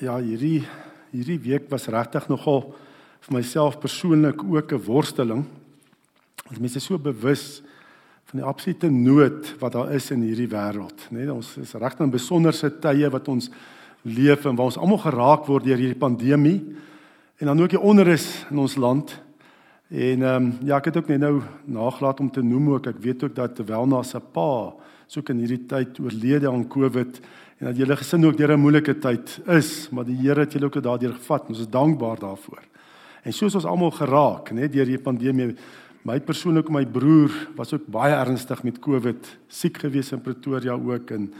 ja, hierdie hierdie week was regtig nogal vir myself persoonlik ook 'n worsteling. Want mense is so bewus van die absolute nood wat daar is in hierdie wêreld, né? Nee, ons is regtig in besonderse tye wat ons leef en waar ons almal geraak word deur hierdie pandemie en dan ook die onrus in ons land. En ehm um, ja, ek het ook net nou nagelaat om te noem ook ek weet ook dat terwyl na se pa soek in hierdie tyd oorlede aan COVID en dat julle gesin ook deur 'n moeilike tyd is, maar die Here het julle ook daardeur gevat. Ons is dankbaar daarvoor. En soos ons almal geraak, net deur die pandemie, my persoonlik my broer was ook baie ernstig met COVID, siek gewees in Pretoria ook en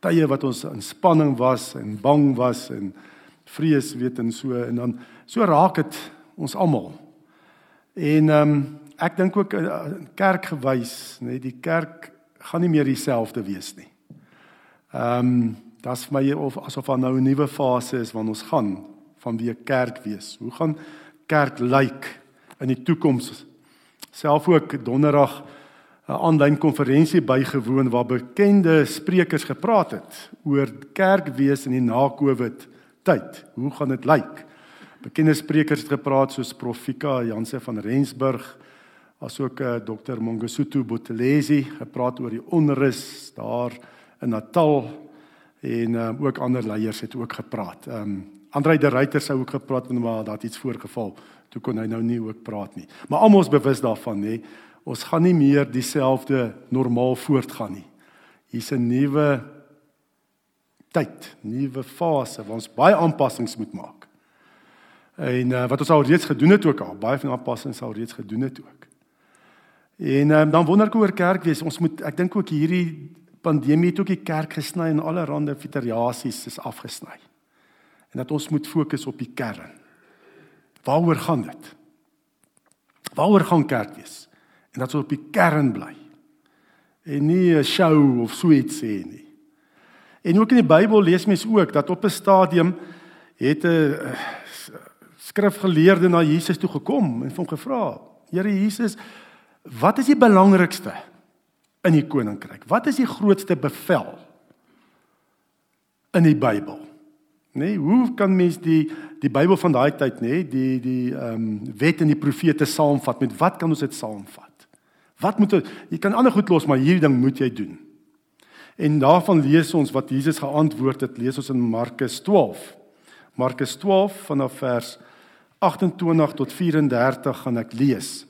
tye wat ons in spanning was en bang was en vrees weet en so en dan so raak dit ons almal. En ehm um, ek dink ook uh, kerk gewys, nê, die kerk gaan nie meer dieselfde wees nie. Ehm um, dit's vir my of asof daar nou 'n nuwe fase is wanneer ons gaan van wie kerk wees. Hoe gaan kerk lyk in die toekoms? Self ook donderdag 'n aanlyn konferensie bygewoon waar bekende sprekers gepraat het oor kerk wees in die na-Covid tyd. Hoe gaan dit lyk? Bekende sprekers het gepraat soos Profika Janse van Rensburg, asook uh, Dr. Mongasutu Buthelezi gepraat oor die onrus daar in Natal en um, ook ander leiers het ook gepraat. Ehm um, Andre de Ruyter sou ook gepraat het maar daar het iets voorgeval. Toe kon hy nou nie ook praat nie. Maar almal is bewus daarvan nê. Ons gaan nie meer dieselfde normaal voortgaan nie. Hier's 'n nuwe tyd, nuwe fase waar ons baie aanpassings moet maak. En uh, wat ons al reeds gedoen het ook al, baie van aanpassings al reeds gedoen het ook. En um, dan wonder ek oor kerk wees. Ons moet ek dink ook hierdie pandemie het ook die kerk gesny en allerlei variasies is afgesny. En dat ons moet fokus op die kern. Waaroor gaan dit? Waaroor gaan kerk wees? En dat ons op die kern bly. En nie 'n show of so iets sê nie. En ook in die Bybel lees mens ook dat op 'n stadium het 'n skrifgeleerde na Jesus toe gekom en hom gevra: "Here Jesus, wat is die belangrikste?" In die koninkryk? Wat is die grootste bevel in die Bybel? Nê, nee, hoe kan mens die die Bybel van daai tyd nê, nee, die die ehm um, wet en die profete saamvat? Met wat kan ons dit saamvat? Wat moet jy kan ander goed los, maar hierdie ding moet jy doen. En daarvan lees ons wat Jesus geantwoord het, lees ons in Markus 12. Markus 12 vanaf vers 28 tot 34 gaan ek lees.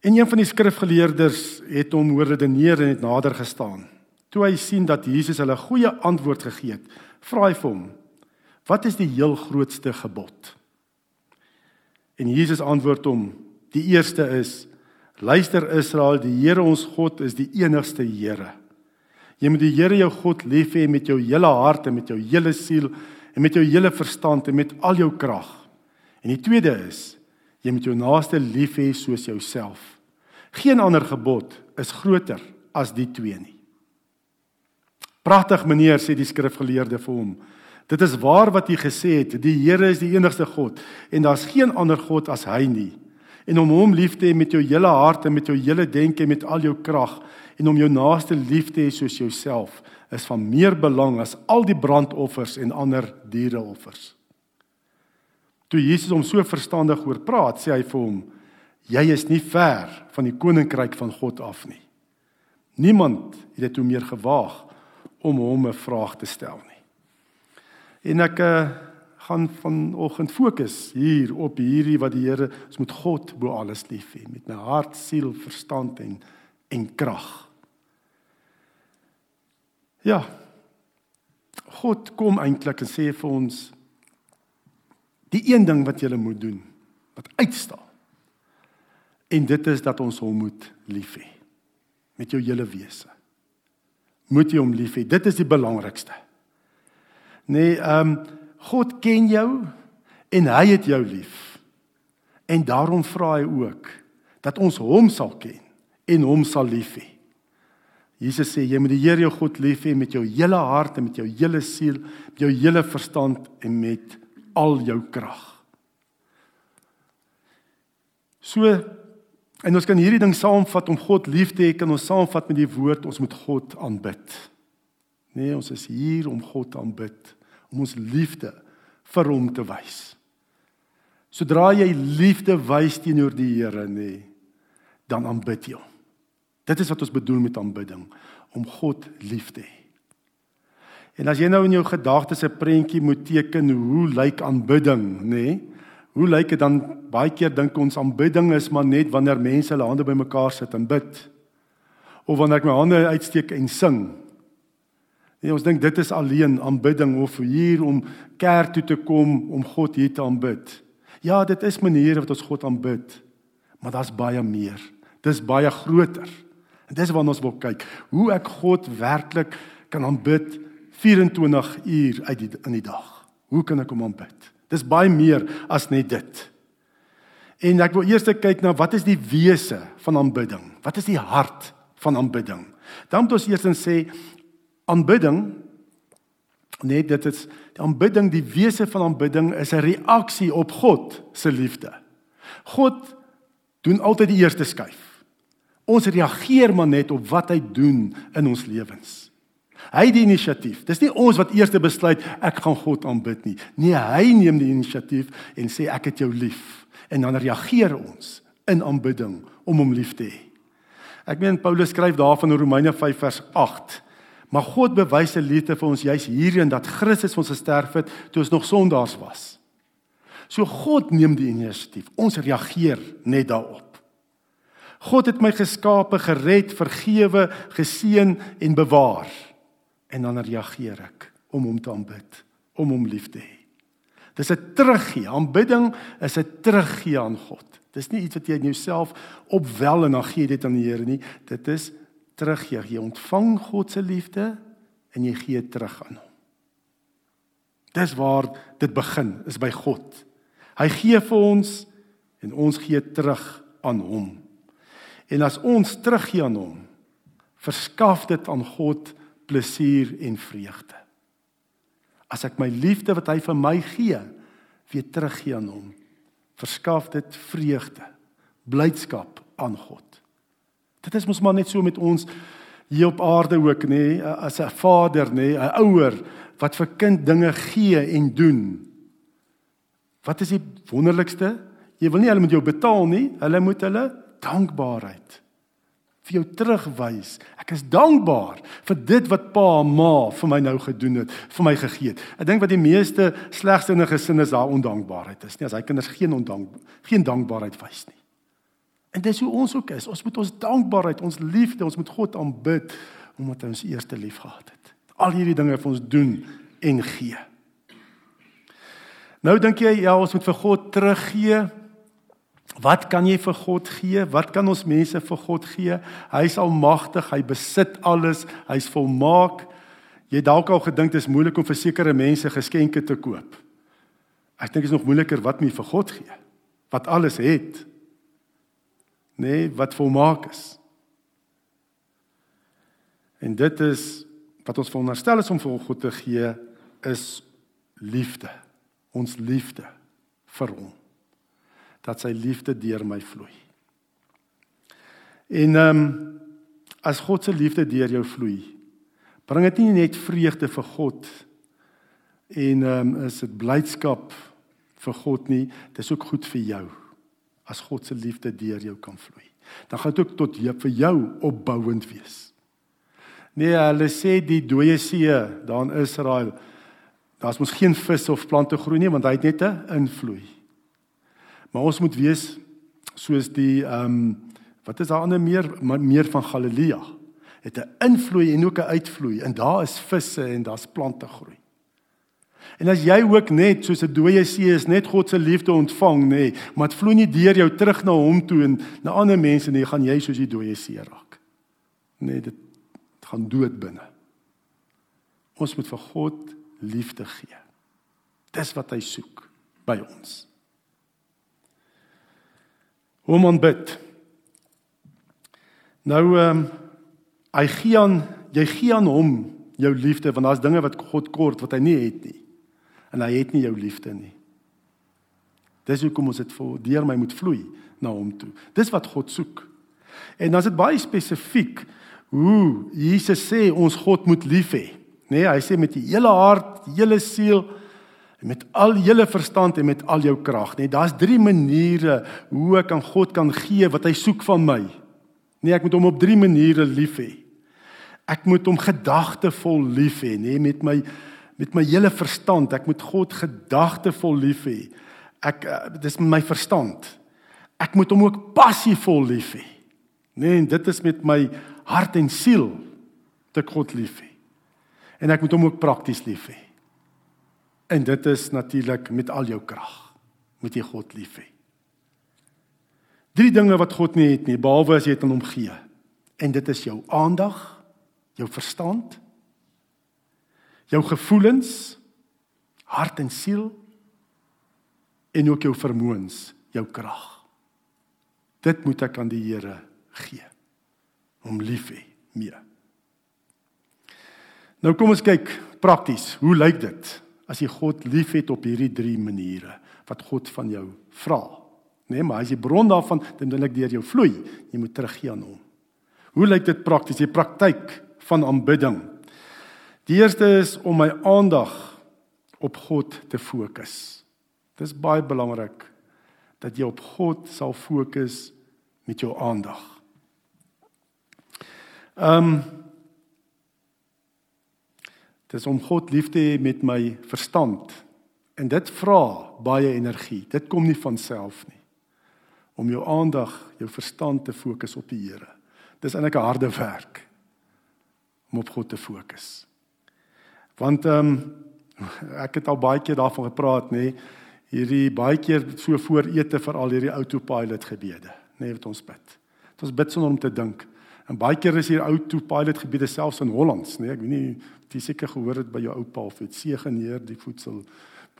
En een van die skrifgeleerders het hom hoor redeneer en het nader gestaan. Toe hy sien dat Jesus hulle goeie antwoord gegee het, vra hy vir hom: "Wat is die heel grootste gebod?" En Jesus antwoord hom: "Die eerste is: Luister Israel, die Here ons God is die enigste Here. Jy moet die Here jou God lief hê met jou hele hart en met jou hele siel en met jou hele verstand en met al jou krag. En die tweede is: Jy moet jou naaste lief hê soos jouself. Geen ander gebod is groter as die twee nie. Pragtig meneer sê die skrifgeleerde vir hom. Dit is waar wat jy gesê het, die Here is die enigste God en daar's geen ander god as hy nie. En om hom lief te hê met jou hele hart en met jou hele denke en met al jou krag en om jou naaste lief te hê soos jouself is van meer belang as al die brandoffers en ander diereoffers. Toe Jesus hom so verstandig oor praat, sê hy vir hom: "Jy is nie ver van die koninkryk van God af nie." Niemand het dit toe meer gewaag om hom 'n vraag te stel nie. En ek uh, gaan vanoggend fokus hier op hierdie wat die Here, ons moet God bo alles lief hê met my hart, siel, verstand en en krag. Ja. God kom eintlik en sê vir ons Die een ding wat jy moet doen wat uitstaan. En dit is dat ons hom moet lief hê met jou hele wese. Moet jy hom lief hê. Dit is die belangrikste. Nee, ehm um, God ken jou en hy het jou lief. En daarom vra hy ook dat ons hom sal ken en hom sal lief hê. Jesus sê jy moet die Here jou God lief hê met jou hele hart en met jou hele siel, met jou hele verstand en met al jou krag. So en ons kan hierdie ding saamvat om God lief te hê, kan ons saamvat met die woord ons moet God aanbid. Nee, ons is hier om God te aanbid, om ons liefde vir hom te wys. Sodra jy liefde wys teenoor die Here, nê, dan aanbid jy hom. Dit is wat ons bedoel met aanbidding, om God lief te hê. En as jy nou in jou gedagtes 'n prentjie moet teken hoe lyk aanbidding, nê? Hoe lyk dit dan baie keer dink ons aanbidding is maar net wanneer mense hulle hande bymekaar sit en bid. Of wanneer ek my hande uitsteek en sing. Nee, ons dink dit is alleen aanbidding of hier om kerk toe te kom om God hier te aanbid. Ja, dit is maniere wat ons God aanbid. Maar daar's baie meer. Dis baie groter. En dis waarna ons wil kyk. Hoe ek God werklik kan aanbid 24 uur uit die in die dag. Hoe kan ek hom aanbid? Dis baie meer as net dit. En ek wil eers kyk na wat is die wese van aanbidding? Wat is die hart van aanbidding? Dan moet ons eers sê aanbidding nee, dit is die aanbidding, die wese van aanbidding is 'n reaksie op God se liefde. God doen altyd die eerste skuif. Ons reageer maar net op wat hy doen in ons lewens. Hy het die inisiatief. Dis nie ons wat eers besluit ek gaan God aanbid nie. Nee, hy neem die inisiatief en sê ek het jou lief. En dan reageer ons in aanbidding om hom lief te hê. Ek meen Paulus skryf daarvan in Romeine 5 vers 8 Maar God bewys sy liefde vir ons juis hierin dat Christus ons gesterf het toe ons nog sondaars was. So God neem die inisiatief. Ons reageer net daarop. God het my geskape, gered, vergewe, geseën en bewaar. En dan reageer ek om hom te aanbid, om hom lief te hê. Dis 'n teruggee. Aanbidding is 'n teruggee aan God. Dis nie iets wat jy in jouself opwel en dan gee dit aan die Here nie. Dit is teruggee. Jy ontvang God se liefde en jy gee terug aan hom. Dis waar dit begin, is by God. Hy gee vir ons en ons gee terug aan hom. En as ons teruggee aan hom, verskaf dit aan God plesier en vreugde. As ek my liefde wat hy vir my gee, weer teruggee aan hom, verskaf dit vreugde, blydskap aan God. Dit is mos maar net so met ons hier op aarde ook nê, nee, as 'n vader nê, nee, 'n ouer wat vir kind dinge gee en doen. Wat is die wonderlikste? Jy wil nie hulle moet jou betaal nie, hulle moet hulle dankbaarheid vir jou terugwys. Ek is dankbaar vir dit wat pa en ma vir my nou gedoen het, vir my gegee het. Ek dink wat die meeste slegste gesinne is daar ondankbaarheid is nie as hy kinders geen ondank geen dankbaarheid wys nie. En dis hoe ons ook is. Ons moet ons dankbaarheid, ons liefde, ons moet God aanbid omdat hy ons eerste lief gehad het. Al hierdie dinge vir ons doen en gee. Nou dink jy ja, ons moet vir God teruggee. Wat kan jy vir God gee? Wat kan ons mense vir God gee? Hy is almagtig, hy besit alles, hy's volmaak. Jy dalk al gedink dit is moeilik om vir sekere mense geskenke te koop. Ek dink is nog moeiliker wat jy vir God gee. Wat alles het nee, wat volmaak is. En dit is wat ons veronderstel is om vir God te gee is liefde. Ons liefde vir hom. Dat sy liefde deur my vloei. En ehm um, as God se liefde deur jou vloei, bring dit nie net vreugde vir God en ehm um, is dit blydskap vir God nie, dis ook goed vir jou as God se liefde deur jou kan vloei. Dan gaan dit ook tot jou vir jou opbouend wees. Nee, hulle sê die dooie see daar in Israel, daar's mos geen vis of plante groei nie want hy het net 'n invloei. Maar ons moet wees soos die ehm um, wat is daar ander meer meer van Galilea. Het 'n invloei en ook 'n uitvloei en daar is visse en daar's plante groei. En as jy ook net soos 'n dooie see is, net God se liefde ontvang, nê, nee, maar dit vloei nie deur jou terug na hom toe en na ander mense nie, gaan jy soos die dooie see raak. Nee, dit gaan dood binne. Ons moet vir God liefde gee. Dis wat hy soek by ons. Hoe man bid. Nou ehm um, hy gee aan jy gee aan hom jou liefde want daar's dinge wat God kort wat hy nie het nie en hy het nie jou liefde nie. Dis hoekom ons dit vir deur my moet vloei na hom toe. Dis wat God soek. En dan is dit baie spesifiek hoe Jesus sê ons God moet lief hê, nê? Nee, hy sê met die hele hart, die hele siel met al julle verstand en met al jou krag. Nee, daar's drie maniere hoe ek aan God kan gee wat hy soek van my. Nee, ek moet hom op drie maniere lief hê. Ek moet hom gedagtevol lief hê, nê, met my met my hele verstand. Ek moet God gedagtevol lief hê. Ek eh, dis my verstand. Ek moet hom ook passievol lief hê. Nee, en dit is met my hart en siel te God lief hê. En ek moet hom ook prakties lief hê. En dit is natuurlik met al jou krag moet jy God lief hê. Drie dinge wat God nie het nie, behalwe as jy dit aan hom gee. En dit is jou aandag, jou verstand, jou gevoelens, hart en siel en ook jou vermoëns, jou krag. Dit moet ek aan die Here gee. Om lief hê mee. Nou kom ons kyk prakties, hoe lyk dit as jy God liefhet op hierdie drie maniere wat God van jou vra? Nee, maar as jy bron daarvan, ek deur jou vloei. Jy moet teruggee aan hom. Hoe lyk dit prakties? Die praktyk van aanbidding. Die eerste is om my aandag op God te fokus. Dis baie belangrik dat jy op God sal fokus met jou aandag. Ehm um, Dis om God lief te hê met my verstand. En dit vra baie energie. Dit kom nie van self nie om jou aandag, jou verstand te fokus op die Here. Dis eintlik 'n harde werk om op God te fokus. Want ehm um, ek het al baie keer daarvan gepraat, nê, hierdie baie keer so voor ete vir al hierdie autopilot gebede, nê, wat ons bid. Dit ons bid sonder om te dink. En baie keer is hier autopilot gebede selfs in Hollands, nê. Ek weet nie jy seker gehoor het by jou oupa of dit seëgeneer die voedsel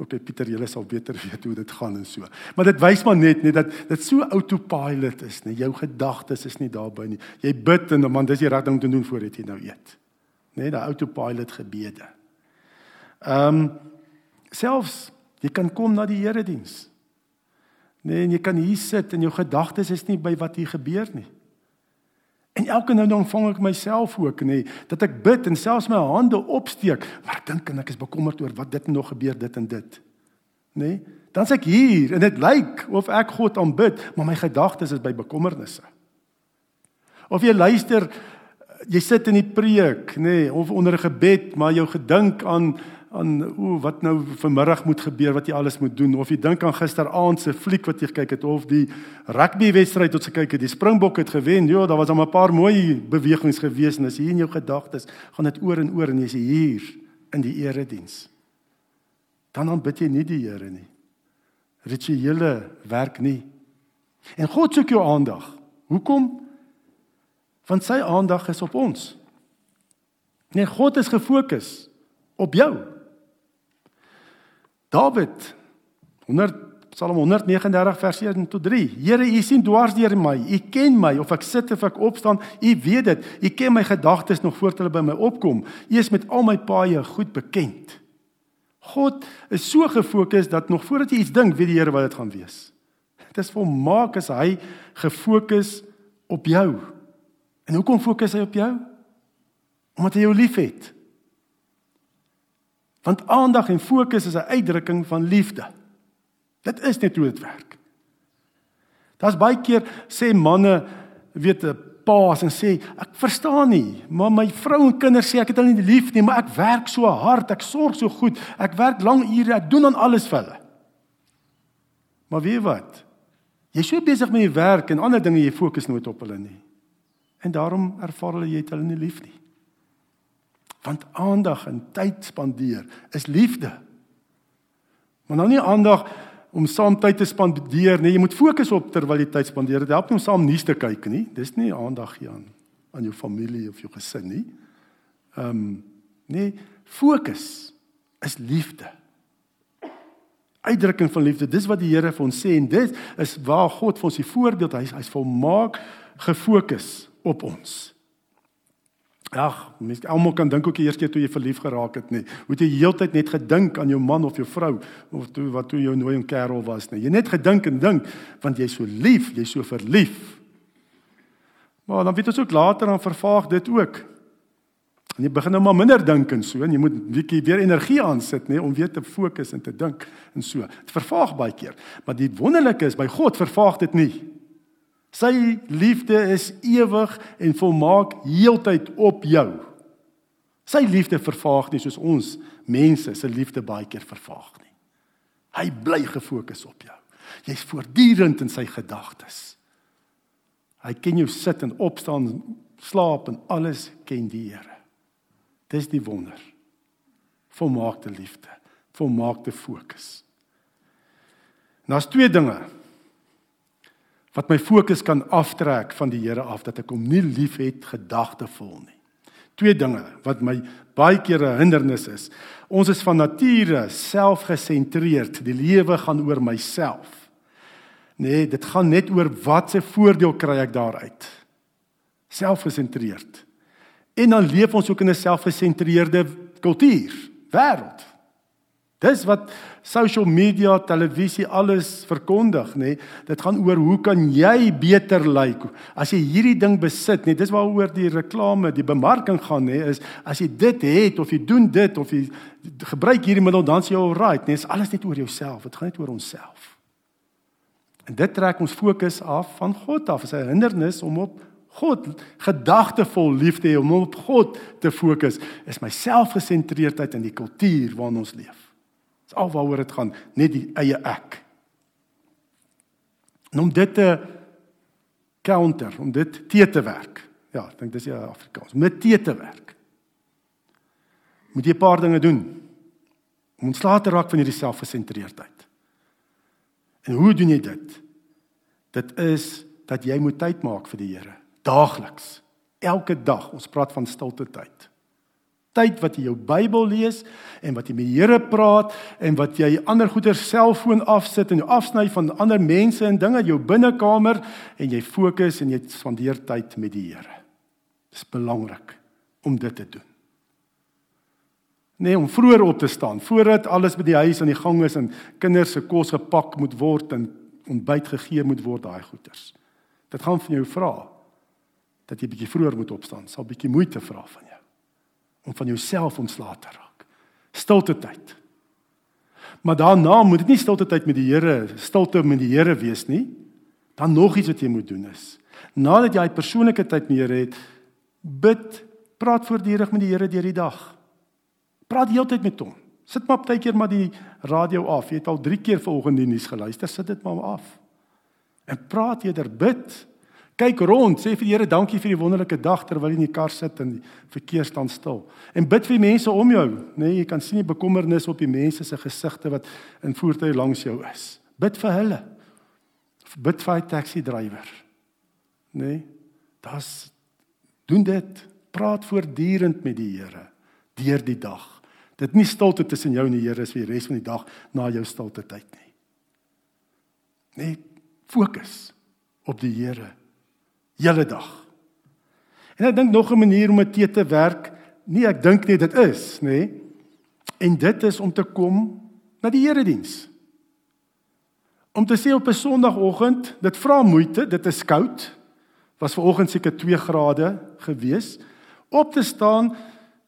ook hy Pieter julle sal beter weet hoe dit gaan en so. Maar dit wys maar net net dat dit so autopilot is, nee, jou gedagtes is nie daarby nie. Jy bid en man, dis die reg ding om te doen voordat jy nou eet. Nee, daai autopilot gebede. Ehm um, selfs jy kan kom na die erediens. Nee, en jy kan hier sit en jou gedagtes is nie by wat hier gebeur nie. En elke nou dan vang ek myself ook nê dat ek bid en selfs my hande opsteek, maar ek dink en ek is bekommerd oor wat dit nog gebeur dit en dit. Nê? Dan sê ek hier en dit lyk of ek God aanbid, maar my gedagtes is by bekommernisse. Of jy luister, jy sit in die preek nê of onder 'n gebed, maar jou gedink aan aan o wat nou vanmiddag moet gebeur wat jy alles moet doen. Of jy dink aan gisteraand se fliek wat jy gekyk het of die rugby wedstryd wat jy kyk het die Springbok het gewen. Ja daar was al 'n paar mooi bewegings gewees en as jy in jou gedagtes gaan dit oor en oor en jy's hier in die erediens. Dan aanbid jy nie die Here nie. Rituele werk nie. En God soek jou aandag. Hoekom? Want sy aandag is op ons. Nee God is gefokus op jou Dawid 100 Psalm 139 vers 1 tot 3. Here, U sien dwars deur my. U ken my of ek sit of ek opstaan. U weet dit. U ken my gedagtes nog voor hulle by my opkom. U is met al my paaie goed bekend. God is so gefokus dat nog voordat jy iets dink, weet die Here wat dit gaan wees. Dit is volmaak as hy gefokus op jou. En hoekom fokus hy op jou? Omdat hy jou liefhet. Want aandag en fokus is 'n uitdrukking van liefde. Dit is net hoe dit werk. Daar's baie keer sê manne weet 'n paas en sê ek verstaan nie, maar my vrou en kinders sê ek het hulle nie lief nie, maar ek werk so hard, ek sorg so goed, ek werk lang ure, ek doen aan alles vir hulle. Maar weet wat? Jy's so besig met jou werk en ander dinge jy fokus nooit op hulle nie. En daarom ervaar hulle jy het hulle nie lief nie. Want aandag en tyd spandeer is liefde. Maar nou nie aandag om saam tyd te spandeer nie. Jy moet fokus op terwyl jy tyd spandeer. Dit help nie om saam nuus te kyk nie. Dis nie aandag hier aan aan jou familie of jou gesin nie. Ehm um, nee, fokus is liefde. Uitdrukking van liefde. Dis wat die Here vir ons sê en dit is waar God vir ons die voorbeeld hy hy's volmaak gefokus op ons. Ag, mens almal kan dink ook die eerste keer toe jy verlief geraak het nie. Hoe jy heeltyd net gedink aan jou man of jou vrou of toe wat toe jou nooi 'n kerel was nie. Jy net gedink en dink want jy's so lief, jy's so verlief. Maar dan weet ons ook later dan vervaag dit ook. En jy begin nou maar minder dink en so en jy moet bietjie weer energie aansit nê om weer te fokus en te dink en so. Dit vervaag baie keer, maar die wonderlike is by God vervaag dit nie. Sy liefde is ewig en volmaak heeltyd op jou. Sy liefde vervaag nie soos ons mense se liefde baie keer vervaag nie. Hy bly gefokus op jou. Jy's voortdurend in sy gedagtes. Hy ken jou sit en opstaan, slaap en alles ken die Here. Dis die wonder. Volmaakte liefde, volmaakte fokus. Daar's twee dinge wat my fokus kan aftrek van die Here af dat ek hom nie liefhet gedagtevol nie. Twee dinge wat my baie keer 'n hindernis is. Ons is van nature selfgesentreerd. Die lewe gaan oor myself. Nee, dit gaan net oor wat se voordeel kry ek daaruit. Selfgesentreerd. En dan leef ons ook in 'n selfgesentreerde kultuur, wêreld. Dis wat social media, televisie alles verkondig, nê? Nee. Dit gaan oor hoe kan jy beter lyk? As jy hierdie ding besit, nê, nee, dis waaroor die reklame, die bemarking gaan, nê, nee, is as jy dit het of jy doen dit of jy gebruik hierdie middel dan sê jy alright, nê, nee, is alles net oor jouself. Dit gaan net oor onsself. En dit trek ons fokus af van God af. Dit is 'n hindernis om op God gedagtevol lief te hê, om op God te fokus. Is my selfgesentreerdheid in die kultuur waarin ons leef. Dis al waaroor dit gaan, net die eie ek. En om dit te counter, om dit te te werk. Ja, ek dink dis ja Afrikaans. Om dit te te werk. Moet jy 'n paar dinge doen om ontslae te raak van hierdie selfgesentreerdheid. En hoe doen jy dit? Dit is dat jy moet tyd maak vir die Here, daagliks. Elke dag. Ons praat van stilte tyd tyd wat jy jou Bybel lees en wat jy met die Here praat en wat jy ander goeder selfoon afsit en afsny van ander mense en dinge in jou binnekamer en jy fokus en jy spandeer tyd met die Here. Dis belangrik om dit te doen. Nee, om vroeër op te staan voordat alles by die huis aan die gang is en kinders se kos gepak moet word en ontbyt gegee moet word daai goeders. Dit gaan van jou vra dat jy bietjie vroeër moet opstaan. Sal bietjie moeite vra van jou om van jouself ontslae te raak. Stilte tyd. Maar daarna moet dit nie stilte tyd met die Here, stilte met die Here wees nie. Dan nog iets wat jy moet doen is. Nadat jy 'n persoonlike tyd met die Here het, bid, praat voortdurend met die Here deur die dag. Praat heeltyd met hom. Sit maar partykeer maar die radio af. Jy het al 3 keer vanoggend die nuus geluister, sit dit maar af. En praat eerder bid Kyk rond, sê vir die Here dankie vir die wonderlike dag terwyl jy in die kar sit en die verkeer staan stil. En bid vir die mense om jou, nê? Nee, jy kan sien die bekommernis op die mense se gesigte wat in voertuie langs jou is. Bid vir hulle. Bid vir die taxi drywer. Nê? Nee, das doen dit. Praat voortdurend met die Here deur die dag. Dit nie stilte tussen jou en die Here is vir die res van die dag na jou stilte tyd nie. Nee, fokus op die Here hele dag. En ek dink nog 'n manier om dit te werk, nie ek dink net dit is, nê? Nee, en dit is om te kom na die erediens. Om te sê op 'n Sondagoggend, dit vra moeite, dit is koud. Was vanoggend seker 2 grade gewees. Op te staan,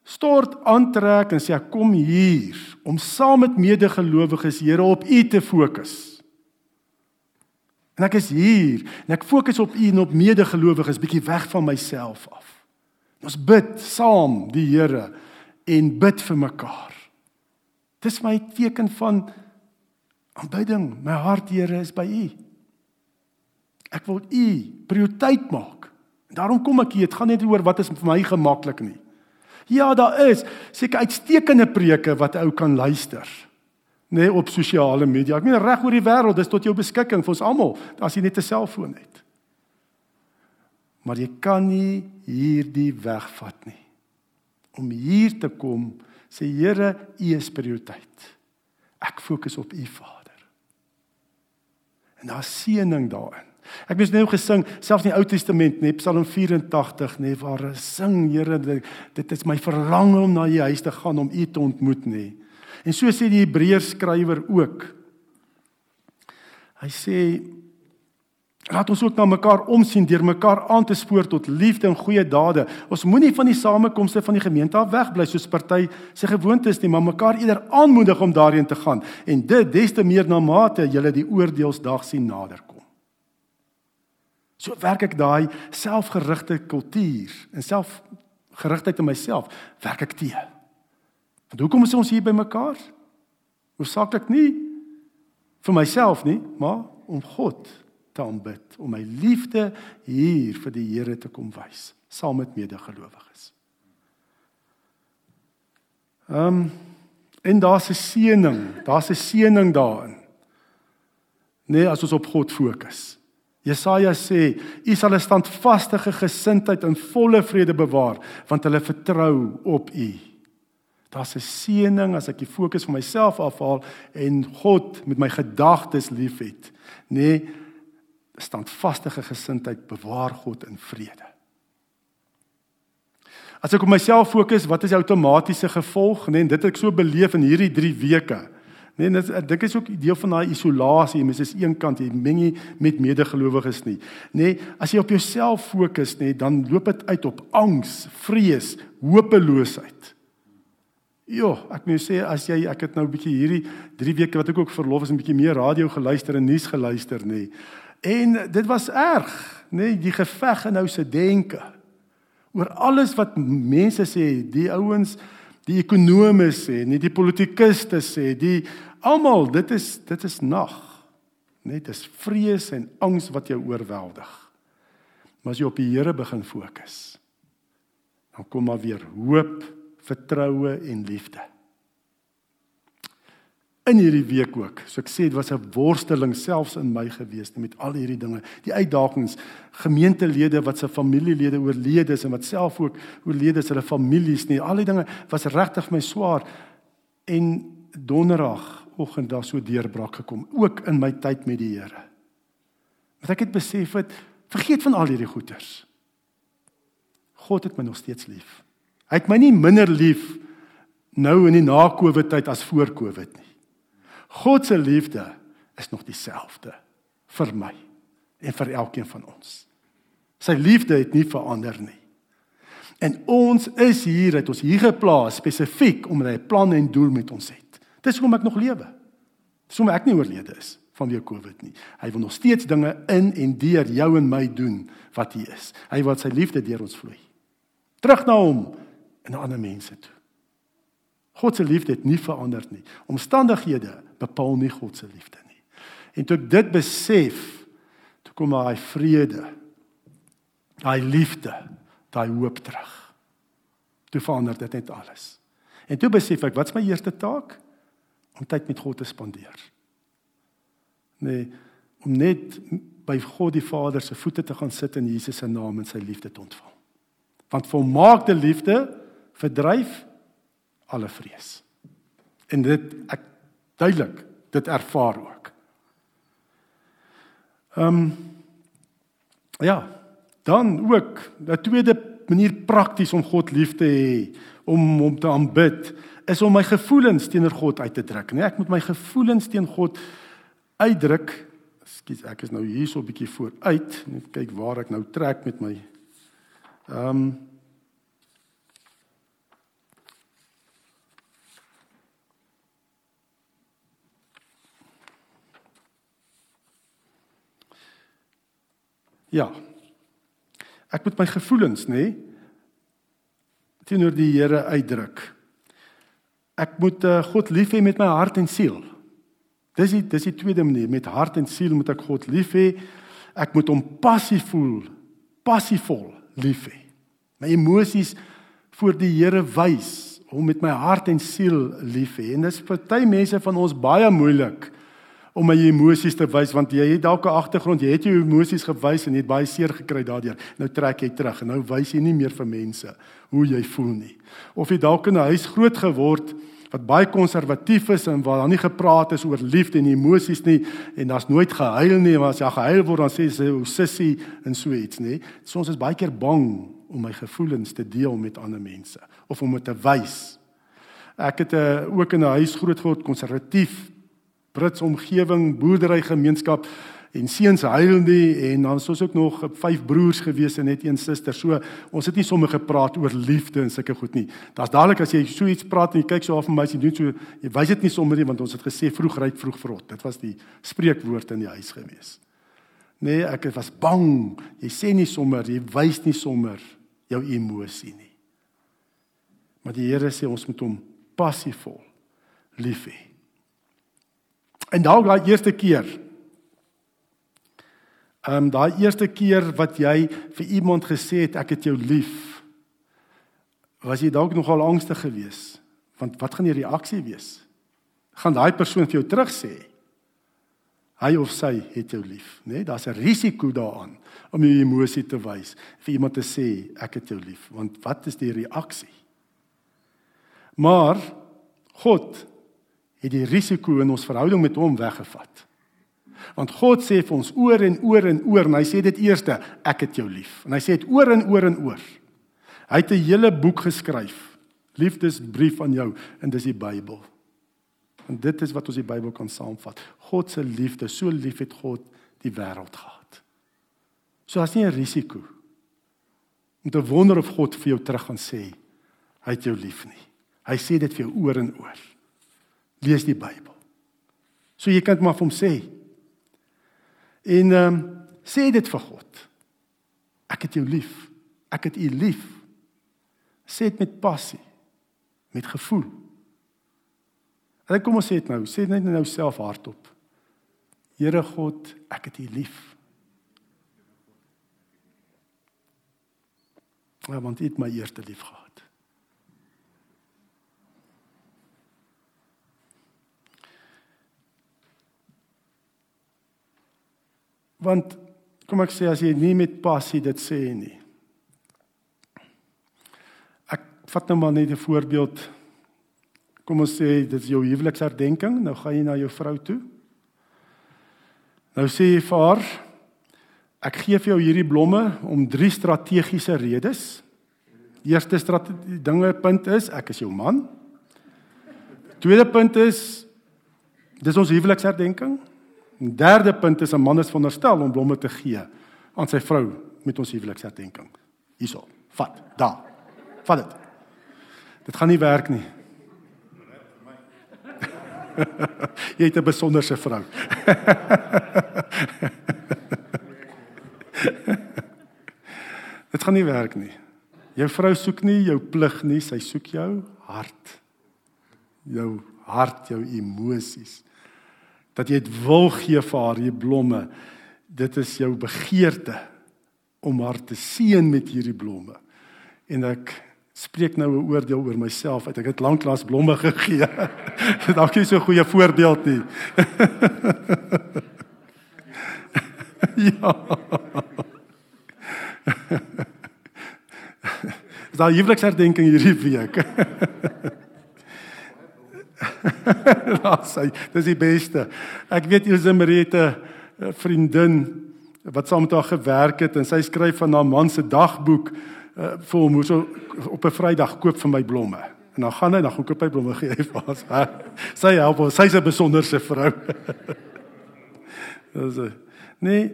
stort aantrek en sê ek kom hier om saam met medegelowiges Here op U te fokus. En ek is hier en ek fokus op U en op medegelowiges bietjie weg van myself af. Ons bid saam die Here en bid vir mekaar. Dis my teken van aanbidding. My hart Here is by U. Ek wil U prioriteit maak. En daarom kom ek hier. Dit gaan net oor wat is vir my gemaklik nie. Ja, daar is seker uitstekende preke wat ou kan luister nê nee, op sosiale media. Ek meen reg oor die wêreld, dis tot jou beskikking vir ons almal as jy net 'n selfoon het. Maar jy kan nie hierdie weg vat nie. Om hier te kom, sê Here, U is prioriteit. Ek fokus op U Vader. En daar seëning daarin. Ek het nou gesing, selfs in die Ou Testament, net Psalm 84, nê, waar sing Here, dit is my verlang om na U huis te gaan om U te ontmoet, nê. En so sê die Hebreërs skrywer ook. Hy sê Laat ons ook na mekaar omsien deur mekaar aan te spoor tot liefde en goeie dade. Ons moenie van die samekomste van die gemeente af wegbly soos party se gewoonte is nie, maar mekaar eerder aanmoedig om daarheen te gaan en dit des te meer na mate jy die oordeelsdag sien naderkom. So werk ek daai selfgerigte kultuur en selfgerigtheid in myself werk ek teë. Want hoekom is ons hier by mekaar? Hoofsaaklik nie vir myself nie, maar om God te aanbid, om my liefde hier vir die Here te kom wys, saam met medegelowiges. Ehm um, en daar's 'n seëning, daar's 'n seëning daarin. Nee, as ons op God fokus. Jesaja sê, "U sal 'n standvaste gesindheid in volle vrede bewaar, want hulle vertrou op U." Daar's 'n seëning as ek die fokus van myself afhaal en God met my gedagtes liefhet. Nee, standvaste gesindheid bewaar God in vrede. As ek op myself fokus, wat is die outomatiese gevolg, nê? Nee, dit het ek so beleef in hierdie 3 weke. Nee, dit ek dink is ook deel van daai isolasie. Mens is eenkant, jy meng nie met medegelowiges nie. Nê, nee, as jy op jouself fokus, nê, nee, dan loop dit uit op angs, vrees, hopeloosheid. Ja, ek moet sê as jy ek het nou 'n bietjie hierdie 3 weke wat ek ook verlof is 'n bietjie meer radio geluister en nuus geluister, nê. En dit was erg, nê, die geveg in nou se denke. Oor alles wat mense sê, die ouens, die ekonome sê, nie die politikuste sê, die almal, dit is dit is nag. Net is vrees en angs wat jou oorweldig. Maar as jy op die Here begin fokus, dan kom maar weer hoop, vertroue en liefde in hierdie week ook. So ek sê dit was 'n worsteling selfs in my gewees met al hierdie dinge. Die uitdagings, gemeentelede wat se familielede oorlede is en wat self ook oorlede is, hulle families nie. Al die dinge was regtig my swaar en donderdag oggend daar so deurbraak gekom, ook in my tyd met die Here. Want ek het besef het vergeet van al hierdie goeters. God het my nog steeds lief. Hy het my nie minder lief nou in die na-Covid tyd as voor Covid nie. God se liefde is nog dieselfde vir my en vir elkeen van ons. Sy liefde het nie verander nie. En ons is hier, het ons hier geplaas spesifiek omdat hy 'n plan en doel met ons het. Dis hoekom ek nog lewe. Dis hoekom ek nie oorlede is vanweë Covid nie. Hy wil nog steeds dinge in en deur jou en my doen wat hy is. Hy wil sy liefde deur ons vloei. Terug na hom na ander mense toe. God se liefde het nie verander nie. Omstandighede bepaal nie God se liefde nie. En toe ek dit besef, toe kom daai vrede, daai liefde, daai hoop terug. Toe verander dit net alles. En toe besef ek, wat's my eerste taak? Om tyd met God te spandeer. Nee, om net by God die Vader se voete te gaan sit in Jesus se naam en sy liefde te ontvang. Want volmaakte liefde verdryf alle vrees. En dit ek duidelik dit ervaar ook. Ehm um, ja, dan ook 'n tweede manier prakties om God lief te hê, om hom te aanbid, is om my gevoelens teenoor God uit te druk. Nee, ek moet my gevoelens teen God uitdruk. Ekskuus, ek is nou hier so 'n bietjie vooruit. Net kyk waar ek nou trek met my ehm um, Ja. Ek moet my gevoelens, nê, teenoor die Here uitdruk. Ek moet uh, God lief hê met my hart en siel. Dis die dis die tweede manier, met hart en siel moet ek God lief hê. Ek moet hom passief voel, passiefvol lief hê. My emosies voor die Here wys, hom met my hart en siel lief hê. En dis vir party mense van ons baie moeilik om my emosies te wys want jy het dalk 'n agtergrond, jy het jou emosies gewys en jy het baie seer gekry daardeur. Nou trek jy terug en nou wys jy nie meer vir mense hoe jy voel nie. Of jy dalk in 'n huis groot geword wat baie konservatief is en waar daar nie gepraat is oor liefde en emosies nie en daar's nooit gehuil nie, maar as jy gehuil word dan sê jy ou sissie en so iets, nê? Soms is baie keer bang om my gevoelens te deel met ander mense of om dit te wys. Ek het 'n uh, ook in 'n huis groot geword konservatief Brits omgewing, boerdery gemeenskap en seuns huil nie en dan was ook nog vyf broers gewees en net een suster. So ons het nie sommer gepraat oor liefde en sulke goed nie. Daar's dadelik as jy so iets praat en jy kyk so af en my sê doen so jy wys dit nie sommer nie want ons het gesê vroeg ry vroeg vrot. Dit was die spreekwoord in die huis gewees. Nee, ek was bang. Jy sê nie sommer, jy wys nie sommer jou emosie nie. Maar die Here sê ons moet hom passievol lief hê. En dalk daai eerste keer Ehm um, daai eerste keer wat jy vir iemand gesê het ek het jou lief, was jy dalk nogal angstig geweest. Want wat gaan die reaksie wees? Gaan daai persoon vir jou terug sê hy of sy het jou lief, né? Nee, Daar's 'n risiko daaraan om jou emosie te wys vir iemand te sê ek het jou lief, want wat is die reaksie? Maar God het die risiko in ons verhouding met hom weggevat. Want God sê vir ons oor en oor en oor en hy sê dit eerste, ek het jou lief. En hy sê dit oor en oor en oor. Hy het 'n hele boek geskryf. Liefdesbrief aan jou en dis die Bybel. En dit is wat ons die Bybel kan saamvat. God se liefde, so lief het God die wêreld gehad. So as nie 'n risiko om te wonder of God vir jou terug gaan sê hy het jou lief nie. Hy sê dit vir jou oor en oor. Lees die Bybel. So jy kan dit maar vir hom sê. En ehm um, sê dit vir God. Ek het jou lief. Ek het u lief. Sê dit met passie. Met gevoel. En kom ons sê dit nou, sê net nou self hardop. Here God, ek het u lief. Ja, want u het my eerste lief gehad. Want kom ek sê as jy nie met passie dit sê nie. Ek vat nou maar net 'n voorbeeld. Kom ons sê dit is jou huweliksherdenking, nou gaan jy na jou vrou toe. Nou sê jy vir haar ek gee vir jou hierdie blomme om drie strategiese redes. Eerste strategie dinge punt is ek is jou man. Tweede punt is dis ons huweliksherdenking. En derde punt is 'n man is veronderstel om blomme te gee aan sy vrou met ons huweliksherdenking. Hierso. Vat. Daar. Vat dit. Dit gaan nie werk nie. Jy het 'n besonderse vrou. Dit gaan nie werk nie. Jou vrou soek nie jou plig nie, sy soek jou hart. Jou hart, jou emosies dat jy dit wil gee vir haar hier blomme. Dit is jou begeerte om haar te seën met hierdie blomme. En ek spreek nou 'n oordeel oor myself uit. Ek het lanklaas blomme gegee. Dalk is so 'n goeie voorbeeld nie. ja. Daai huweliksherdenking hierdie week. Laat sy, dis die beste. Ek weet Ilse Marite, 'n vriendin wat saam met haar gewerk het en sy skryf van haar man se dagboek uh, vir hom hoe so op 'n Vrydag koop vir my blomme. En dan gaan hy dan koop hy blomme gee hy vir haar. Sy help haar, sy's 'n besonderse vrou. Dis nee,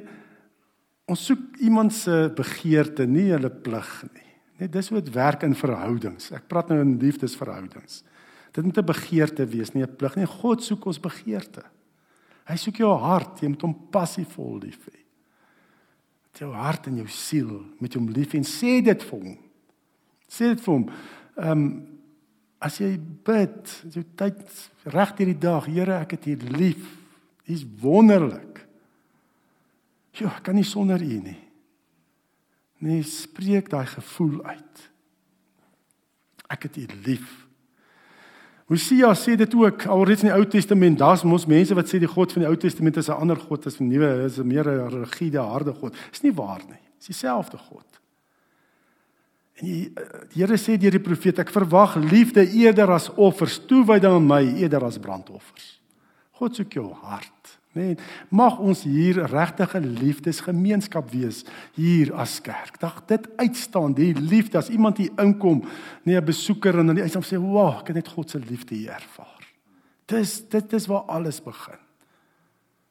ons soek iemand se begeerte, nie hulle plig nie. Net dis hoe dit werk in verhoudings. Ek praat nou in liefdesverhoudings. Dit moet 'n begeerte wees, nie 'n plig nie. God soek ons begeerte. Hy soek jou hart, jy moet hom passievol lief hê. Met jou hart en jou siel, met hom lief en sê dit vir hom. Sê dit vir hom. Ehm um, as jy bid, jy tyd reg hierdie dag, Here, ek het U lief. U is wonderlik. Ja, kan nie sonder U nie. Nee, spreek daai gevoel uit. Ek het U lief. Hosea sê dit ook alreeds in die Ou Testament. Daar's mos mense wat sê die God van die Ou Testament is 'n ander God as die Nuwe, is 'n meer rigiede, harde God. Dis nie waar nie. Dis dieselfde God. En die, die Here sê deur die profeet, ek verwag liefde eerder as offers, toewyding aan my eerder as brandoffers. God soek jou hart. Nee, mag ons hier regtig 'n liefdesgemeenskap wees hier as kerk. Dag dit uitstaan, die liefde as iemand hier inkom, nee 'n besoeker en hy sê, "Wow, ek het net God se liefde hier ervaar." Dis dit is waar alles begin.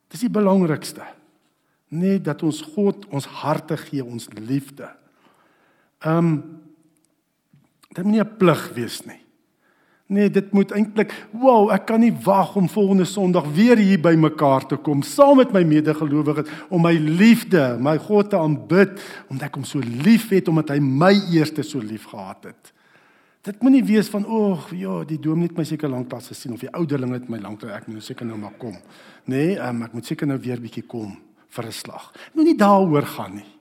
Dis die belangrikste. Nee, dat ons God ons harte gee, ons liefde. Ehm um, dit moet nie 'n plig wees nie. Nee, dit moet eintlik, wow, ek kan nie wag om volgende Sondag weer hier by mekaar te kom saam met my medegelowiges om my liefde, my God te aanbid, omdat ek hom so liefhet omdat hy my eerste so lief gehad het. Dit moenie wees van, "Ag, ja, die dominee het my seker lank pas gesien of die ouderling het my lank ek moet nou seker nou maar kom." Nee, um, ek moet seker nou weer bietjie kom vir 'n slag. Moenie daaroor gaan nie.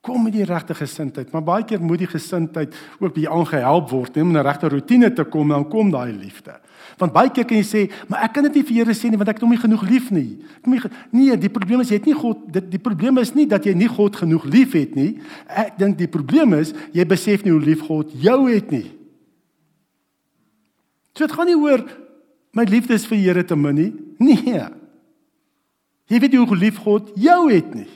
Kom met die regte gesindheid, maar baie keer moet die gesindheid ook bietjie aangehelp word om 'n regte rotine te kom, dan kom daai liefde. Want baie keer kan jy sê, maar ek kan dit nie vir Here sê nie want ek het hom nie genoeg lief nie. Ek nie nee, die probleem is jy het nie God dit die probleem is nie dat jy nie God genoeg liefhet nie. Ek dink die probleem is jy besef nie hoe lief God jou het nie. So dit gaan nie oor my liefde is vir Here te min nie. Nee. Jy weet nie hoe lief God jou het nie.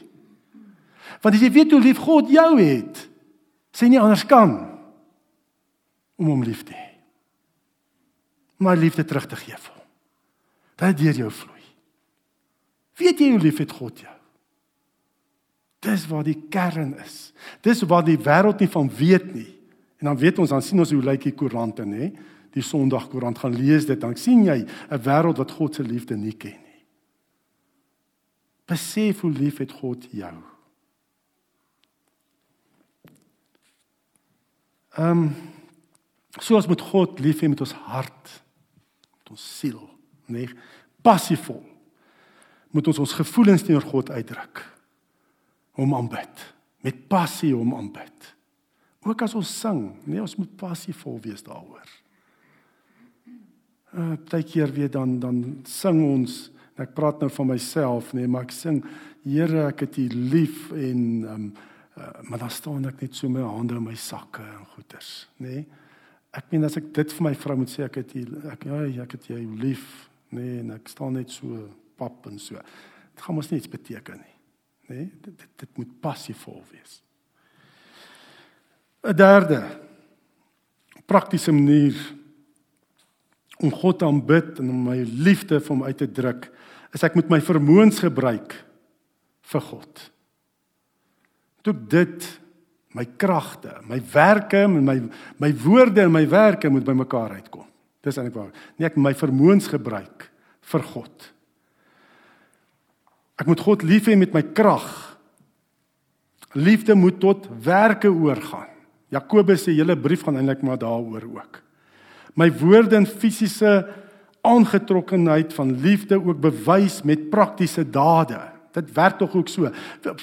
Want as jy weet hoe lief God jou het, sê nie anders kan om hom lief te hê. Maar liefde terug te gee vir hom. Dat deur jou vloei. Weet jy hoe lief het God jou? Dis waar die kern is. Dis waar die wêreld nie van weet nie. En dan weet ons dan sien ons hoe lyk die koerante nê? Die Sondagkoerant gaan lees dit dan sien jy 'n wêreld wat God se liefde nie ken nie. Besef hoe lief het God jou. Ehm um, soos met God lief hê met ons hart, met ons siel, nee, passievol. Moet ons ons gevoelens teenoor God uitdruk. Hom aanbid, met passie hom aanbid. Ook as ons sing, nee, ons moet passievol wees daaroor. Uh baie keer weer dan dan sing ons ek praat nou van myself nê nee, maar ek sing Here ek het U lief en ehm um, Uh, maar dan staan ek net so met my hande in my sakke en goeders, nê? Nee? Ek meen as ek dit vir my vrou moet sê ek het jy ek ja, ek het jou lief, nê, nee, en ek staan net so pap en so. Dit gaan mos niks beteken nie. Nê? Nee? Dit, dit dit moet passievol wees. 'n Derde praktiese manier om God te aanbid en om my liefde vir hom uit te druk, is ek moet my vermoëns gebruik vir God toe dit my kragte, my werke my my woorde en my werke moet bymekaar uitkom. Dis eintlik waar. Nee, ek my vermoëns gebruik vir God. Ek moet God lief hê met my krag. Liefde moet tot werke oorgaan. Jakobus se hele brief gaan eintlik maar daaroor ook. My woorde en fisiese aangetrokkenheid van liefde ook bewys met praktiese dade. Dit werk tog ook so.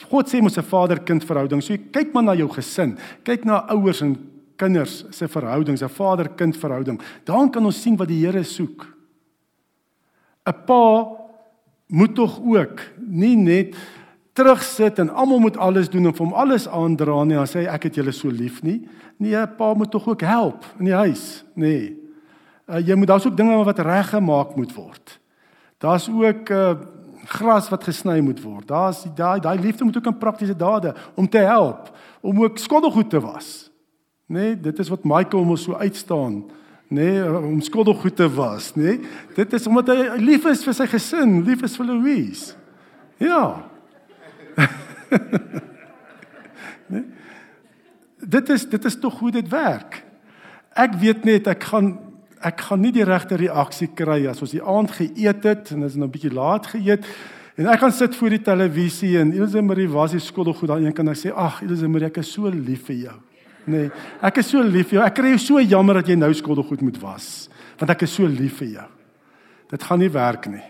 God sê mos 'n vader-kind verhouding. So kyk maar na jou gesin. Kyk na ouers en kinders se verhoudings, 'n vader-kind verhouding. Dan kan ons sien wat die Here soek. 'n Pa moet tog ook nie net terugsit en almal moet alles doen en vir hom alles aandra nie. Hy sê ek het julle so lief nie. Nee, 'n pa moet tog ook help in die huis, nê. Nee. Uh, jy moet daar's ook dinge wat reggemaak moet word. Daar's ook uh, gras wat gesny moet word. Daar's daai daai liefde moet ook in praktiese dade om te help, om ook skottelgoed te was. Nê, nee, dit is wat Michael mos so uitstaan, nê, nee, om skottelgoed te was, nê. Nee. Dit is omdat hy lief is vir sy gesin, lief is vir Louise. Ja. nee. Dit is dit is tog hoe dit werk. Ek weet net ek gaan ek gaan nie die regte reaksie kry as ons die aand geëet het en dit is nou 'n bietjie laat geëet en ek gaan sit voor die televisie en Elise Marie was die skuldig goed dan een kan ek sê ag Elise Marie ek is so lief vir jou. Nee, ek is so lief vir jou. Ek kry jou so jammer dat jy nou skuldig goed moet was want ek is so lief vir jou. Dit gaan nie werk nie.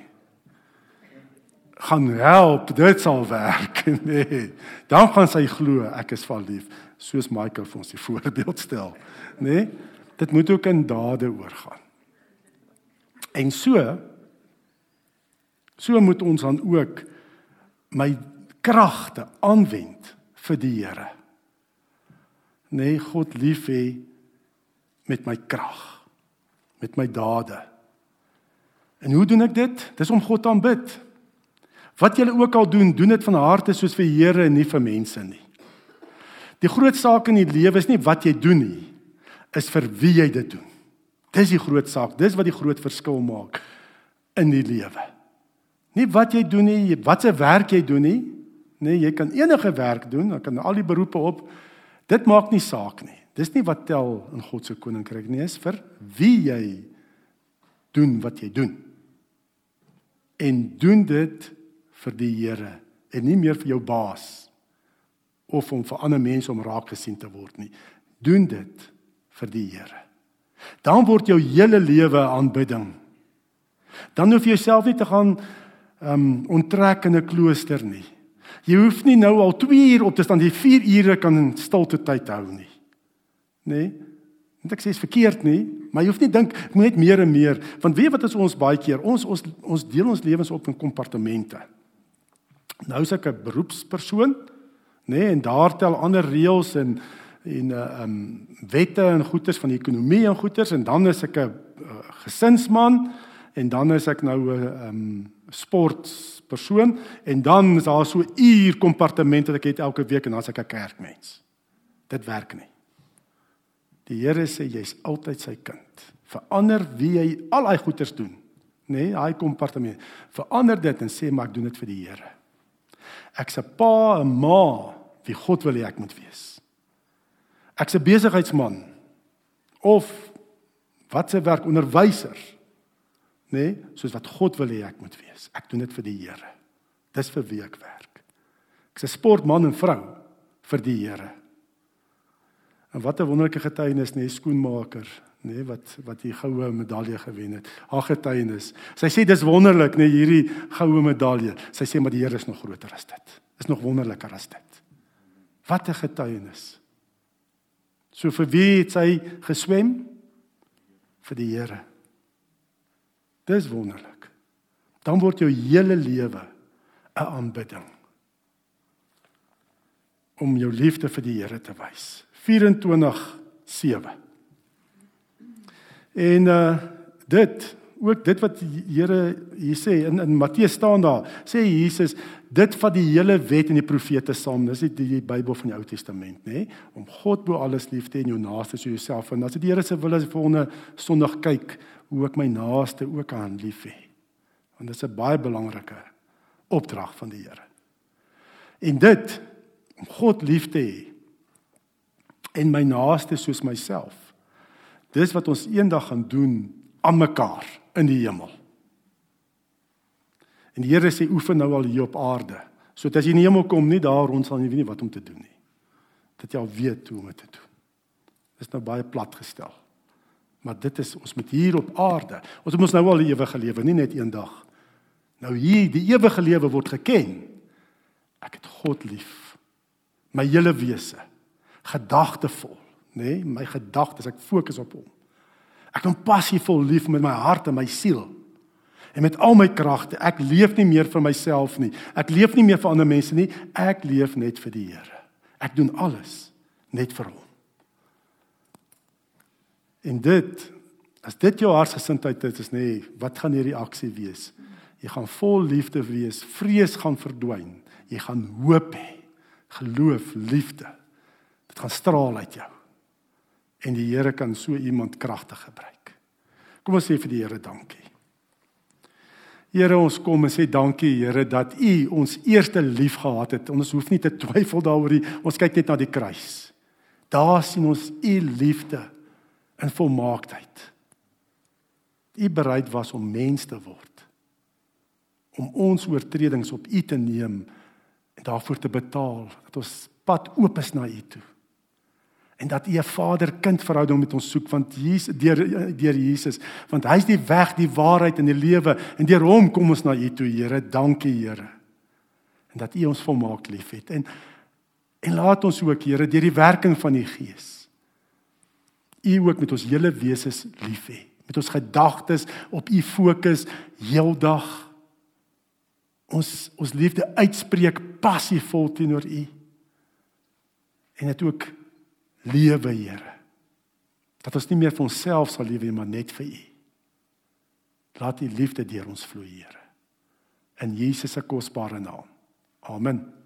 Gaan help, dit sal werk. Nee. Dan gaan sy glo ek is val lief soos Michael vir ons die voorbeeld stel. Nee dit moet ook in dade oorgaan. En so so moet ons dan ook my kragte aanwend vir die Here. Nee, God lief hê met my krag, met my dade. En hoe doen ek dit? Dis om God aanbid. Wat jy ook al doen, doen dit van harte soos vir die Here en nie vir mense nie. Die groot saak in die lewe is nie wat jy doen nie, is vir wie jy dit doen. Dis die groot saak. Dis wat die groot verskil maak in die lewe. Nie wat jy doen nie, wat se werk jy doen nie. Nee, jy kan enige werk doen, jy kan al die beroepe op. Dit maak nie saak nie. Dis nie wat tel in God se koninkryk nie, is vir wie jy doen wat jy doen. En doen dit vir die Here en nie meer vir jou baas of om vir ander mense om raak gesien te word nie. Doen dit vir die Here. Dan word jou hele lewe aanbidding. Dan hoef jy jouself nie te gaan ehm um, onttrek in 'n klooster nie. Jy hoef nie nou al 2 uur op te staan, jy 4 ure kan in stilte tyd hou nie. Nê? Nee? Want ek sê is verkeerd nie, maar jy hoef nie dink ek moet net meer en meer, want weet wat is ons baie keer, ons ons ons deel ons lewens op in kompartemente. Nou is ek 'n beroepspersoon, nê, nee, en daar tel ander reëls en en 'n uh, um wette en goederes van die ekonomie en goederes en dan is ek 'n uh, gesinsman en dan is ek nou 'n um sportpersoon en dan is daar so uur kompartement wat ek het elke week en dan as ek 'n kerkmens. Dit werk nie. Die Here sê jy's altyd sy kind. Verander wie jy al daai goeders doen. Nê, nee, daai kompartement. Verander dit en sê maar ek doen dit vir die Here. Ek's 'n pa, 'n ma wie God wil hê ek moet wees. Ek's 'n besigheidsman of wat se werk onderwyser nê, nee, soos wat God wil hê ek moet wees. Ek doen dit vir die Here. Dis vir wie ek werk. Ek's 'n sportman en vrou vir die Here. En wat 'n wonderlike getuienis, nê, nee, skoenmaker, nê, nee, wat wat die goue medalje gewen het. Haar getuienis. Sy sê dis wonderlik, nê, nee, hierdie goue medalje. Sy sê maar die Here is nog groter as dit. Is nog wonderliker as dit. Wat 'n getuienis. So vir wie het sy geswem? Vir die Here. Dis wonderlik. Dan word jou hele lewe 'n aanbidding om jou liefde vir die Here te wys. 24:7. En uh dit ook dit wat die Here hier sê in in Matteus staan daar, sê Jesus dit vat die hele wet en die profete saam. Dis die, die Bybel van die Ou Testament, nê? Om God bo alles lief te hê en jou naaste soos jouself. En as dit die Here se wil is vir 'n Sondag kyk, hoe ek my naaste ook aan lief hê. Want dit is 'n baie belangrike opdrag van die Here. En dit om God lief te hê en my naaste soos myself. Dis wat ons eendag gaan doen aan mekaar in die hemel. En die Here sê oefen nou al hier op aarde. So dat as jy in die hemel kom, nie daar rond sal jy weet nie wat om te doen nie. Dat jy al weet hoe om dit te doen. Dis nou baie plat gestel. Maar dit is ons met hier op aarde. Ons moet nou al die ewige lewe, nie net eendag. Nou hier, die ewige lewe word geken. Ek het God lief. My hele wese. Gedagtevol, nê? Nee, my gedagtes, ek fokus op hom. Ek hom passievol lief met my hart en my siel. En met al my kragte, ek leef nie meer vir myself nie. Ek leef nie meer vir ander mense nie. Ek leef net vir die Here. Ek doen alles net vir hom. En dit as dit jou hartsgesindheid is nê, nee, wat gaan hierdie reaksie wees? Jy gaan vol liefde wees, vrees gaan verdwyn. Jy gaan hoop hê, geloof, liefde. Dit gaan straal uit jou. En die Here kan so iemand kragtig gebruik. Kom ons sê vir die Here dankie. Here ons kom en sê dankie Here dat U ons eerste lief gehad het. Ons hoef nie te twyfel daaroor nie. Ons kyk net na die kruis. Daar sien ons U liefde in volmaaktheid. U bereid was om mens te word. Om ons oortredings op U te neem en daarvoor te betaal dat ons pad oop is na U toe. En dat U 'n vader-kind verhouding met ons soek want Jesus deur deur Jesus want hy's die weg, die waarheid en die lewe en deur hom kom ons na U toe, Here. Dankie, Here. En dat U ons volmaak liefhet. En en laat ons ook, Here, deur die werking van die Gees U ook met ons hele wese lief hê. Met ons gedagtes op U fokus heeldag. Ons ons liefde uitspreek passievol teenoor U. En dit ook lewe, Here. Dat ons nie meer vir onsself sal lewe nie, maar net vir U. Laat U liefde deur ons vloei, Here. In Jesus se kosbare naam. Amen.